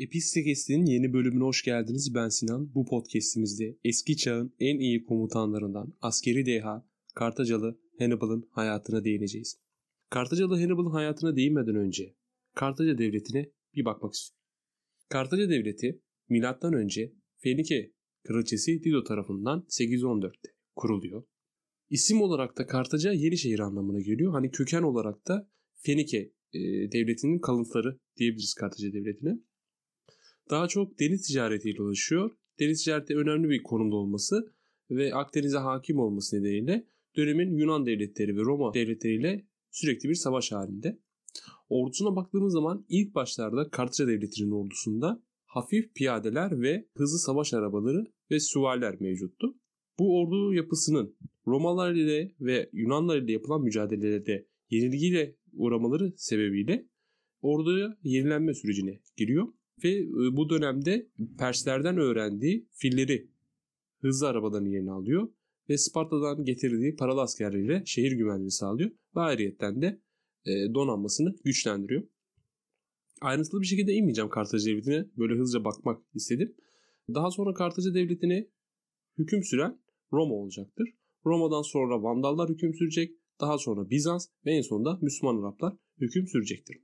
Epistekes'in yeni bölümüne hoş geldiniz. Ben Sinan. Bu podcastimizde eski çağın en iyi komutanlarından askeri deha Kartacalı Hannibal'ın hayatına değineceğiz. Kartacalı Hannibal'ın hayatına değinmeden önce Kartaca Devleti'ne bir bakmak istiyorum. Kartaca Devleti milattan önce Fenike Kraliçesi Dido tarafından 814'te kuruluyor. İsim olarak da Kartaca yeni şehir anlamına geliyor. Hani köken olarak da Fenike e, devletinin kalıntıları diyebiliriz Kartaca devletine. Daha çok deniz ticaretiyle ulaşıyor. Deniz ticareti önemli bir konumda olması ve Akdeniz'e hakim olması nedeniyle dönemin Yunan devletleri ve Roma devletleriyle sürekli bir savaş halinde. Ordusuna baktığımız zaman ilk başlarda Kartaca devletinin ordusunda hafif piyadeler ve hızlı savaş arabaları ve süvariler mevcuttu. Bu ordu yapısının Romalılar ile ve Yunanlar ile yapılan mücadelelerde yenilgiyle uğramaları sebebiyle orduya yenilenme sürecine giriyor. Ve e, bu dönemde Perslerden öğrendiği filleri hızlı arabaların yerini alıyor ve Sparta'dan getirdiği paralı askerleriyle şehir güvenliği sağlıyor ve ayrıyetten de e, donanmasını güçlendiriyor. Ayrıntılı bir şekilde inmeyeceğim Kartaca Devleti'ne. Böyle hızlıca bakmak istedim. Daha sonra Kartaca Devleti'ne hüküm süren Roma olacaktır. Roma'dan sonra Vandallar hüküm sürecek. Daha sonra Bizans ve en sonunda Müslüman Araplar hüküm sürecektir.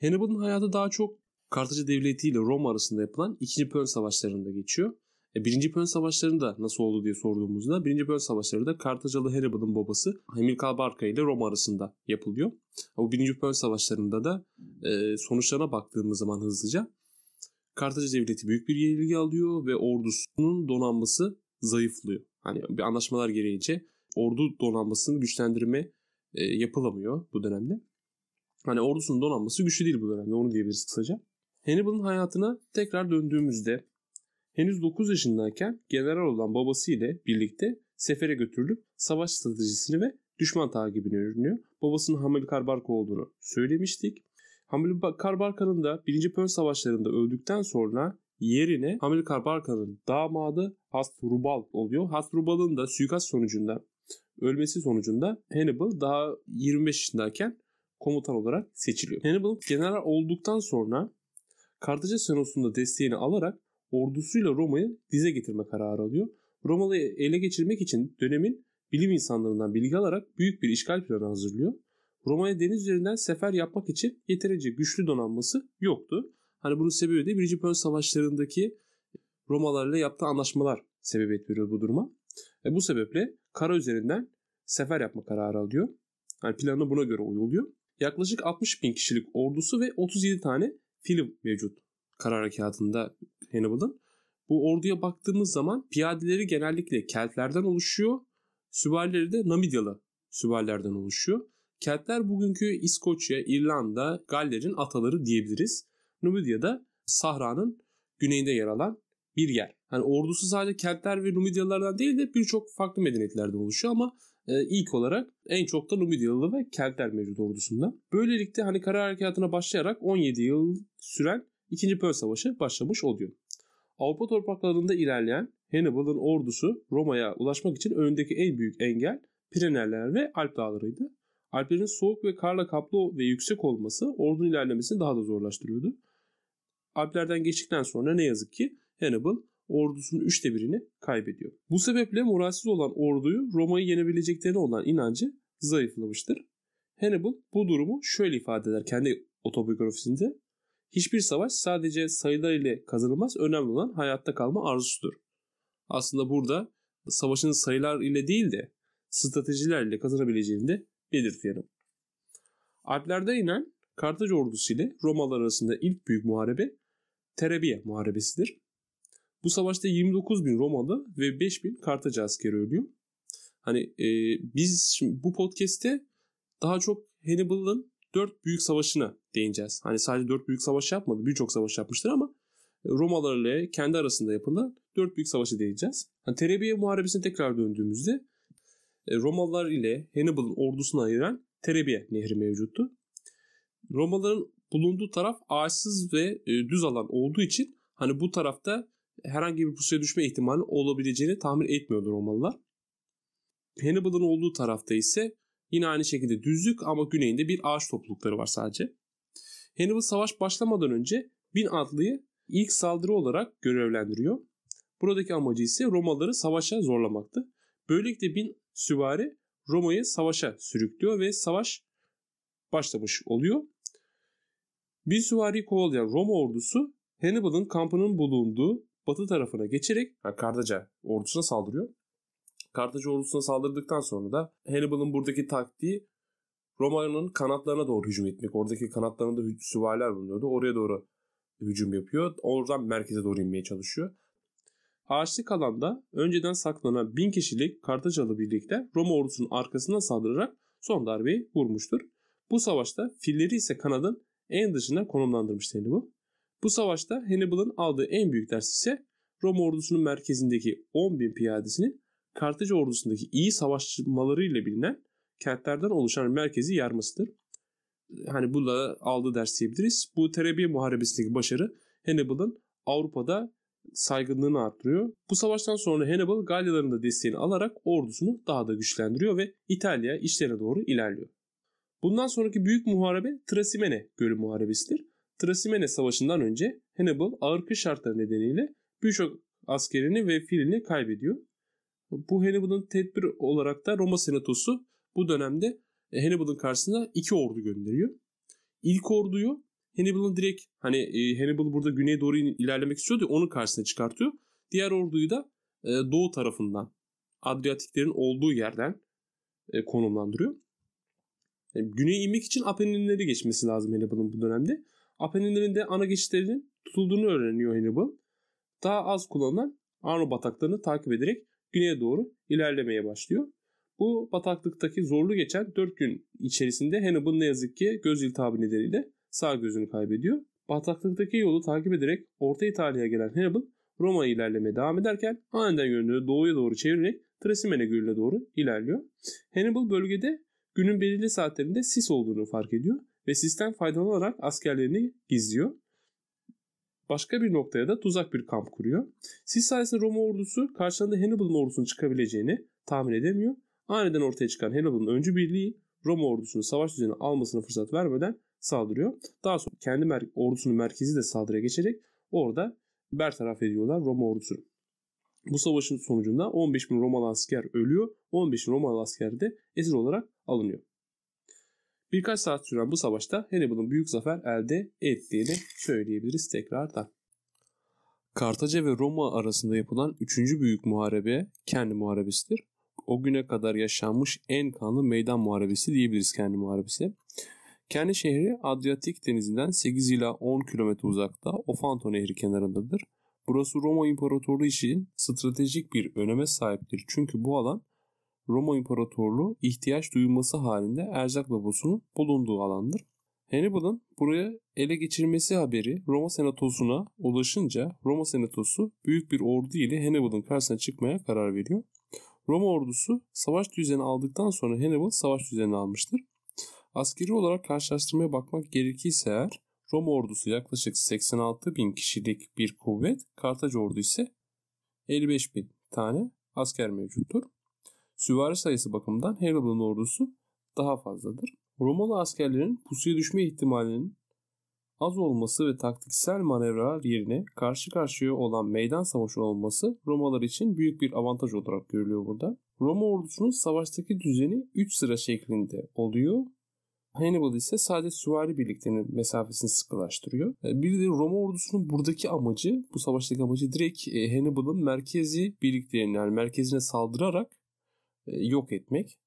Hannibal'ın hayatı daha çok Kartaca Devleti ile Roma arasında yapılan 2. Pön Savaşları'nda geçiyor. E, birinci Pön Savaşları'nda nasıl oldu diye sorduğumuzda birinci Pön Savaşları da Kartacalı Hannibal'ın babası Hamilkar Barca ile Roma arasında yapılıyor. Bu birinci Pön Savaşları'nda da e, sonuçlarına baktığımız zaman hızlıca Kartaca Devleti büyük bir yenilgi alıyor ve ordusunun donanması zayıflıyor. Hani bir anlaşmalar gereğince ordu donanmasını güçlendirme e, yapılamıyor bu dönemde. Hani ordusunun donanması güçlü değil bu dönemde onu diyebiliriz kısaca. Hannibal'ın hayatına tekrar döndüğümüzde henüz 9 yaşındayken general olan babası ile birlikte sefere götürülüp savaş stratejisini ve düşman takibini öğreniyor. Babasının Hamilkar Barca olduğunu söylemiştik. Hamilkar Barca'nın da 1. Pön Savaşları'nda öldükten sonra yerine Hamilkar Barca'nın damadı Hasdrubal oluyor. Hasdrubal'ın da suikast sonucunda ölmesi sonucunda Hannibal daha 25 yaşındayken komutan olarak seçiliyor. Hannibal general olduktan sonra Kartaca Senatosu'nda desteğini alarak ordusuyla Roma'yı dize getirme kararı alıyor. Roma'yı ele geçirmek için dönemin bilim insanlarından bilgi alarak büyük bir işgal planı hazırlıyor. Roma'ya deniz üzerinden sefer yapmak için yeterince güçlü donanması yoktu. Hani bunun sebebi de 1. Pön Savaşları'ndaki Romalarla yaptığı anlaşmalar sebebiyet veriyor bu duruma. Ve bu sebeple kara üzerinden sefer yapma kararı alıyor. Yani planı buna göre uyguluyor. Yaklaşık 60 bin kişilik ordusu ve 37 tane film mevcut kara harekatında Hannibal'ın. Bu orduya baktığımız zaman piyadeleri genellikle Keltlerden oluşuyor. Süvarileri de Namidyalı süvarilerden oluşuyor. Keltler bugünkü İskoçya, İrlanda, Galler'in ataları diyebiliriz. Numidya'da Sahra'nın güneyinde yer alan bir yer. Hani ordusu sadece Keltler ve Numidyalılardan değil de birçok farklı medeniyetlerden oluşuyor ama e, ilk olarak en çok da Numidyalı ve Keltler mevcut ordusunda. Böylelikle hani kara harekatına başlayarak 17 yıl süren 2. Pön Savaşı başlamış oluyor. Avrupa topraklarında ilerleyen Hannibal'ın ordusu Roma'ya ulaşmak için önündeki en büyük engel Pireneler ve Alp dağlarıydı. Alplerin soğuk ve karla kaplı ve yüksek olması ordunun ilerlemesini daha da zorlaştırıyordu. Alplerden geçtikten sonra ne yazık ki Hannibal ordusunun üçte birini kaybediyor. Bu sebeple moralsiz olan orduyu Roma'yı yenebileceklerine olan inancı zayıflamıştır. Hannibal bu durumu şöyle ifade eder kendi otobiyografisinde. Hiçbir savaş sadece sayılar ile kazanılmaz, önemli olan hayatta kalma arzusudur. Aslında burada savaşın sayılar ile değil de stratejilerle kazanabileceğini de belirtiyorum. Alplerde inen Kartaca ordusu ile Romalılar arasında ilk büyük muharebe Terebiye muharebesidir. Bu savaşta 29 bin Romalı ve 5 bin Kartaca askeri ölüyor. Hani e, biz şimdi bu podcast'te daha çok Hannibal'ın 4 büyük savaşına değineceğiz. Hani sadece 4 büyük savaş yapmadı. Birçok savaş yapmıştır ama Romalılar ile kendi arasında yapılan 4 büyük savaşı değineceğiz. Hani Terebiye muharebesine tekrar döndüğümüzde e, Romalılar ile Hannibal'ın ordusunu ayıran Terebiye nehri mevcuttu. Romalıların bulunduğu taraf ağaçsız ve e, düz alan olduğu için hani bu tarafta herhangi bir pusuya düşme ihtimali olabileceğini tahmin etmiyordu Romalılar. Hannibal'ın olduğu tarafta ise yine aynı şekilde düzlük ama güneyinde bir ağaç toplulukları var sadece. Hannibal savaş başlamadan önce bin atlıyı ilk saldırı olarak görevlendiriyor. Buradaki amacı ise Romalıları savaşa zorlamaktı. Böylelikle bin süvari Roma'yı savaşa sürüklüyor ve savaş başlamış oluyor. Bin süvariyi kovalayan Roma ordusu Hannibal'ın kampının bulunduğu batı tarafına geçerek yani Kartaca ordusuna saldırıyor. Kartaca ordusuna saldırdıktan sonra da Hannibal'ın buradaki taktiği Roma'nın kanatlarına doğru hücum etmek. Oradaki kanatlarında süvariler bulunuyordu. Oraya doğru hücum yapıyor. Oradan merkeze doğru inmeye çalışıyor. Ağaçlık alanda önceden saklanan bin kişilik Kartacalı birlikte Roma ordusunun arkasından saldırarak son darbeyi vurmuştur. Bu savaşta filleri ise kanadın en dışına konumlandırmıştı Hannibal. Bu savaşta Hannibal'ın aldığı en büyük ders ise Roma ordusunun merkezindeki 10 bin piyadesinin Kartaca ordusundaki iyi savaşmalarıyla bilinen kentlerden oluşan merkezi yarmasıdır. Hani bu da aldığı ders diyebiliriz. Bu Terebiye Muharebesi'ndeki başarı Hannibal'ın Avrupa'da saygınlığını arttırıyor. Bu savaştan sonra Hannibal Galyaların desteğini alarak ordusunu daha da güçlendiriyor ve İtalya işlerine doğru ilerliyor. Bundan sonraki büyük muharebe Trasimene Gölü Muharebesidir. Trasimene Savaşı'ndan önce Hannibal ağır kış şartları nedeniyle birçok askerini ve filini kaybediyor. Bu Hannibal'ın tedbir olarak da Roma Senatosu bu dönemde Hannibal'ın karşısına iki ordu gönderiyor. İlk orduyu Hannibal'ın direkt hani e, Hannibal burada güneye doğru ilerlemek istiyordu onun karşısına çıkartıyor. Diğer orduyu da e, doğu tarafından Adriyatiklerin olduğu yerden e, konumlandırıyor. E, güneye inmek için Apenninleri geçmesi lazım Hannibal'ın bu dönemde. Apenninlerin de ana geçitlerinin tutulduğunu öğreniyor Hannibal. Daha az kullanılan Arno bataklarını takip ederek güneye doğru ilerlemeye başlıyor. Bu bataklıktaki zorlu geçen 4 gün içerisinde Hannibal ne yazık ki göz iltihabı nedeniyle sağ gözünü kaybediyor. Bataklıktaki yolu takip ederek Orta İtalya'ya gelen Hannibal Roma'ya ilerlemeye devam ederken aniden yönünü doğuya doğru çevirerek Trasimene Gölü'ne doğru ilerliyor. Hannibal bölgede günün belirli saatlerinde sis olduğunu fark ediyor ve sisten faydalanarak askerlerini gizliyor. Başka bir noktaya da tuzak bir kamp kuruyor. Sis sayesinde Roma ordusu karşılarında Hannibal'ın ordusunun çıkabileceğini tahmin edemiyor. Aniden ortaya çıkan Hannibal'ın öncü birliği Roma ordusunun savaş düzenini almasına fırsat vermeden saldırıyor. Daha sonra kendi mer- ordusunun merkezi de saldırıya geçerek orada bertaraf ediyorlar Roma ordusunu. Bu savaşın sonucunda 15 bin Romalı asker ölüyor. 15 bin Romalı asker de esir olarak alınıyor. Birkaç saat süren bu savaşta Hannibal'ın büyük zafer elde ettiğini söyleyebiliriz tekrardan. Kartaca ve Roma arasında yapılan 3. büyük muharebe kendi muharebesidir. O güne kadar yaşanmış en kanlı meydan muharebesi diyebiliriz kendi muharebesi. Kendi şehri Adriyatik denizinden 8 ila 10 kilometre uzakta Ofanto Nehri kenarındadır. Burası Roma İmparatorluğu için stratejik bir öneme sahiptir. Çünkü bu alan Roma İmparatorluğu ihtiyaç duyulması halinde erzak deposunun bulunduğu alandır. Hannibal'ın buraya ele geçirmesi haberi Roma Senatosu'na ulaşınca Roma Senatosu büyük bir ordu ile Hannibal'ın karşısına çıkmaya karar veriyor. Roma ordusu savaş düzeni aldıktan sonra Hannibal savaş düzenini almıştır. Askeri olarak karşılaştırmaya bakmak gerekirse eğer Roma ordusu yaklaşık 86 bin kişilik bir kuvvet, Kartaca ordu ise 55 bin tane asker mevcuttur. Süvari sayısı bakımından Hannibal'ın ordusu daha fazladır. Romalı askerlerin pusuya düşme ihtimalinin az olması ve taktiksel manevralar yerine karşı karşıya olan meydan savaşı olması Romalılar için büyük bir avantaj olarak görülüyor burada. Roma ordusunun savaştaki düzeni 3 sıra şeklinde oluyor. Hannibal ise sadece süvari birliklerinin mesafesini sıkılaştırıyor. Bir de Roma ordusunun buradaki amacı, bu savaştaki amacı direkt e, Hannibal'ın merkezi birliklerini yani merkezine saldırarak yok etmek.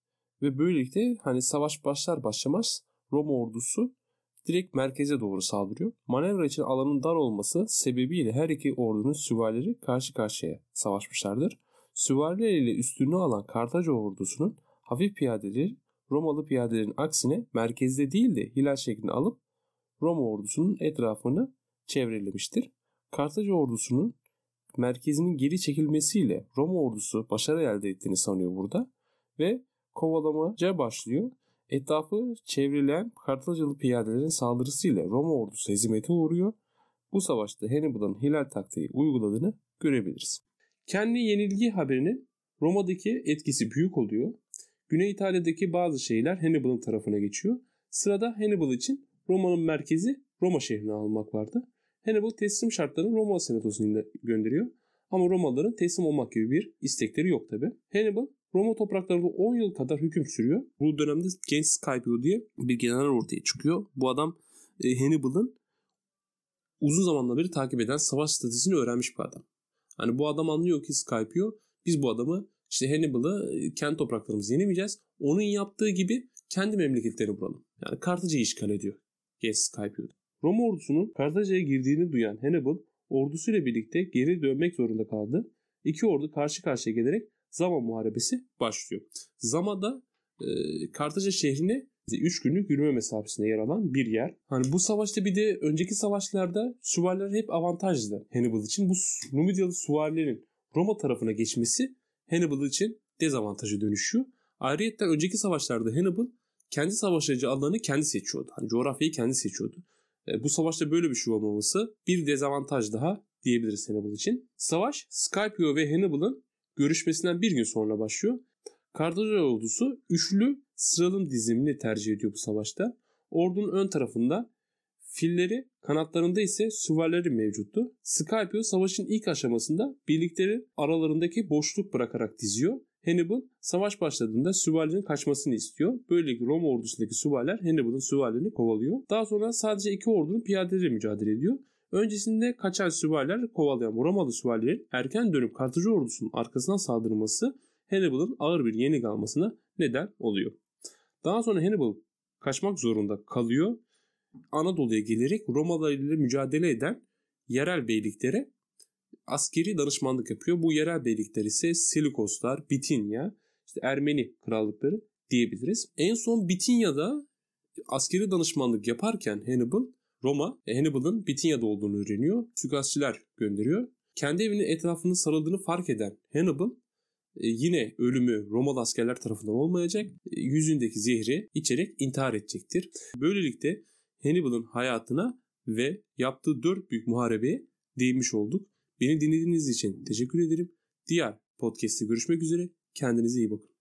Ve böylelikle hani savaş başlar başlamaz Roma ordusu direkt merkeze doğru saldırıyor. Manevra için alanın dar olması sebebiyle her iki ordunun süvarileri karşı karşıya savaşmışlardır. Süvariler ile üstünlüğü alan Kartaca ordusunun hafif piyadeleri Romalı piyadelerin aksine merkezde değil de hilal şeklinde alıp Roma ordusunun etrafını çevrelemiştir. Kartaca ordusunun merkezinin geri çekilmesiyle Roma ordusu başarı elde ettiğini sanıyor burada ve kovalamaca başlıyor. Etrafı çevreleyen Kartacalı piyadelerin saldırısıyla Roma ordusu hezimete uğruyor. Bu savaşta Hannibal'ın hilal taktiği uyguladığını görebiliriz. Kendi yenilgi haberinin Roma'daki etkisi büyük oluyor. Güney İtalya'daki bazı şeyler Hannibal'ın tarafına geçiyor. Sırada Hannibal için Roma'nın merkezi Roma şehrini almak vardı. Hannibal teslim şartlarını Roma senatosuna gönderiyor. Ama Romalıların teslim olmak gibi bir istekleri yok tabi. Hannibal Roma topraklarında 10 yıl kadar hüküm sürüyor. Bu dönemde genç Scipio diye bir general ortaya çıkıyor. Bu adam e, Hannibal'ın uzun zamandan beri takip eden savaş stratejisini öğrenmiş bir adam. Hani bu adam anlıyor ki Scipio biz bu adamı işte Hannibal'ı e, kendi topraklarımızı yenemeyeceğiz. Onun yaptığı gibi kendi memleketlerini vuralım. Yani Kartaca'yı işgal ediyor. Yes Scipio. Roma ordusunun Kartaca'ya girdiğini duyan Hannibal ordusuyla birlikte geri dönmek zorunda kaldı. İki ordu karşı karşıya gelerek Zama Muharebesi başlıyor. Zama'da e, Kartaca şehrine 3 günlük yürüme mesafesinde yer alan bir yer. Hani bu savaşta bir de önceki savaşlarda süvariler hep avantajlı Hannibal için. Bu Numidyalı süvarilerin Roma tarafına geçmesi Hannibal için dezavantajı dönüşüyor. Ayrıca önceki savaşlarda Hannibal kendi savaşacı alanı kendi seçiyordu. Hani coğrafyayı kendi seçiyordu. E, bu savaşta böyle bir şey olmaması bir dezavantaj daha diyebiliriz Hannibal için. Savaş Scipio ve Hannibal'ın görüşmesinden bir gün sonra başlıyor. Kartaca ordusu üçlü sıralım dizimini tercih ediyor bu savaşta. Ordunun ön tarafında filleri, kanatlarında ise süvarileri mevcuttu. Scipio savaşın ilk aşamasında birlikleri aralarındaki boşluk bırakarak diziyor. Hannibal savaş başladığında süvarilerin kaçmasını istiyor. Böylelikle Roma ordusundaki süvariler Hannibal'ın süvarilerini kovalıyor. Daha sonra sadece iki ordunun piyadeleri mücadele ediyor. Öncesinde kaçan süvariler kovalayan Romalı süvarilerin erken dönüp Kartaca ordusunun arkasından saldırması Hannibal'ın ağır bir yenik almasına neden oluyor. Daha sonra Hannibal kaçmak zorunda kalıyor. Anadolu'ya gelerek Romalı ile mücadele eden yerel beyliklere askeri danışmanlık yapıyor. Bu yerel beylikler ise Selikoslar, Bitinya, işte Ermeni krallıkları diyebiliriz. En son Bitinya'da askeri danışmanlık yaparken Hannibal Roma e, Hannibal'ın Bitinya'da olduğunu öğreniyor. Suikastçiler gönderiyor. Kendi evinin etrafını sarıldığını fark eden Hannibal e, yine ölümü Romalı askerler tarafından olmayacak. E, yüzündeki zehri içerek intihar edecektir. Böylelikle Hannibal'ın hayatına ve yaptığı dört büyük muharebeye değinmiş olduk. Beni dinlediğiniz için teşekkür ederim. Diğer podcast'te görüşmek üzere. Kendinize iyi bakın.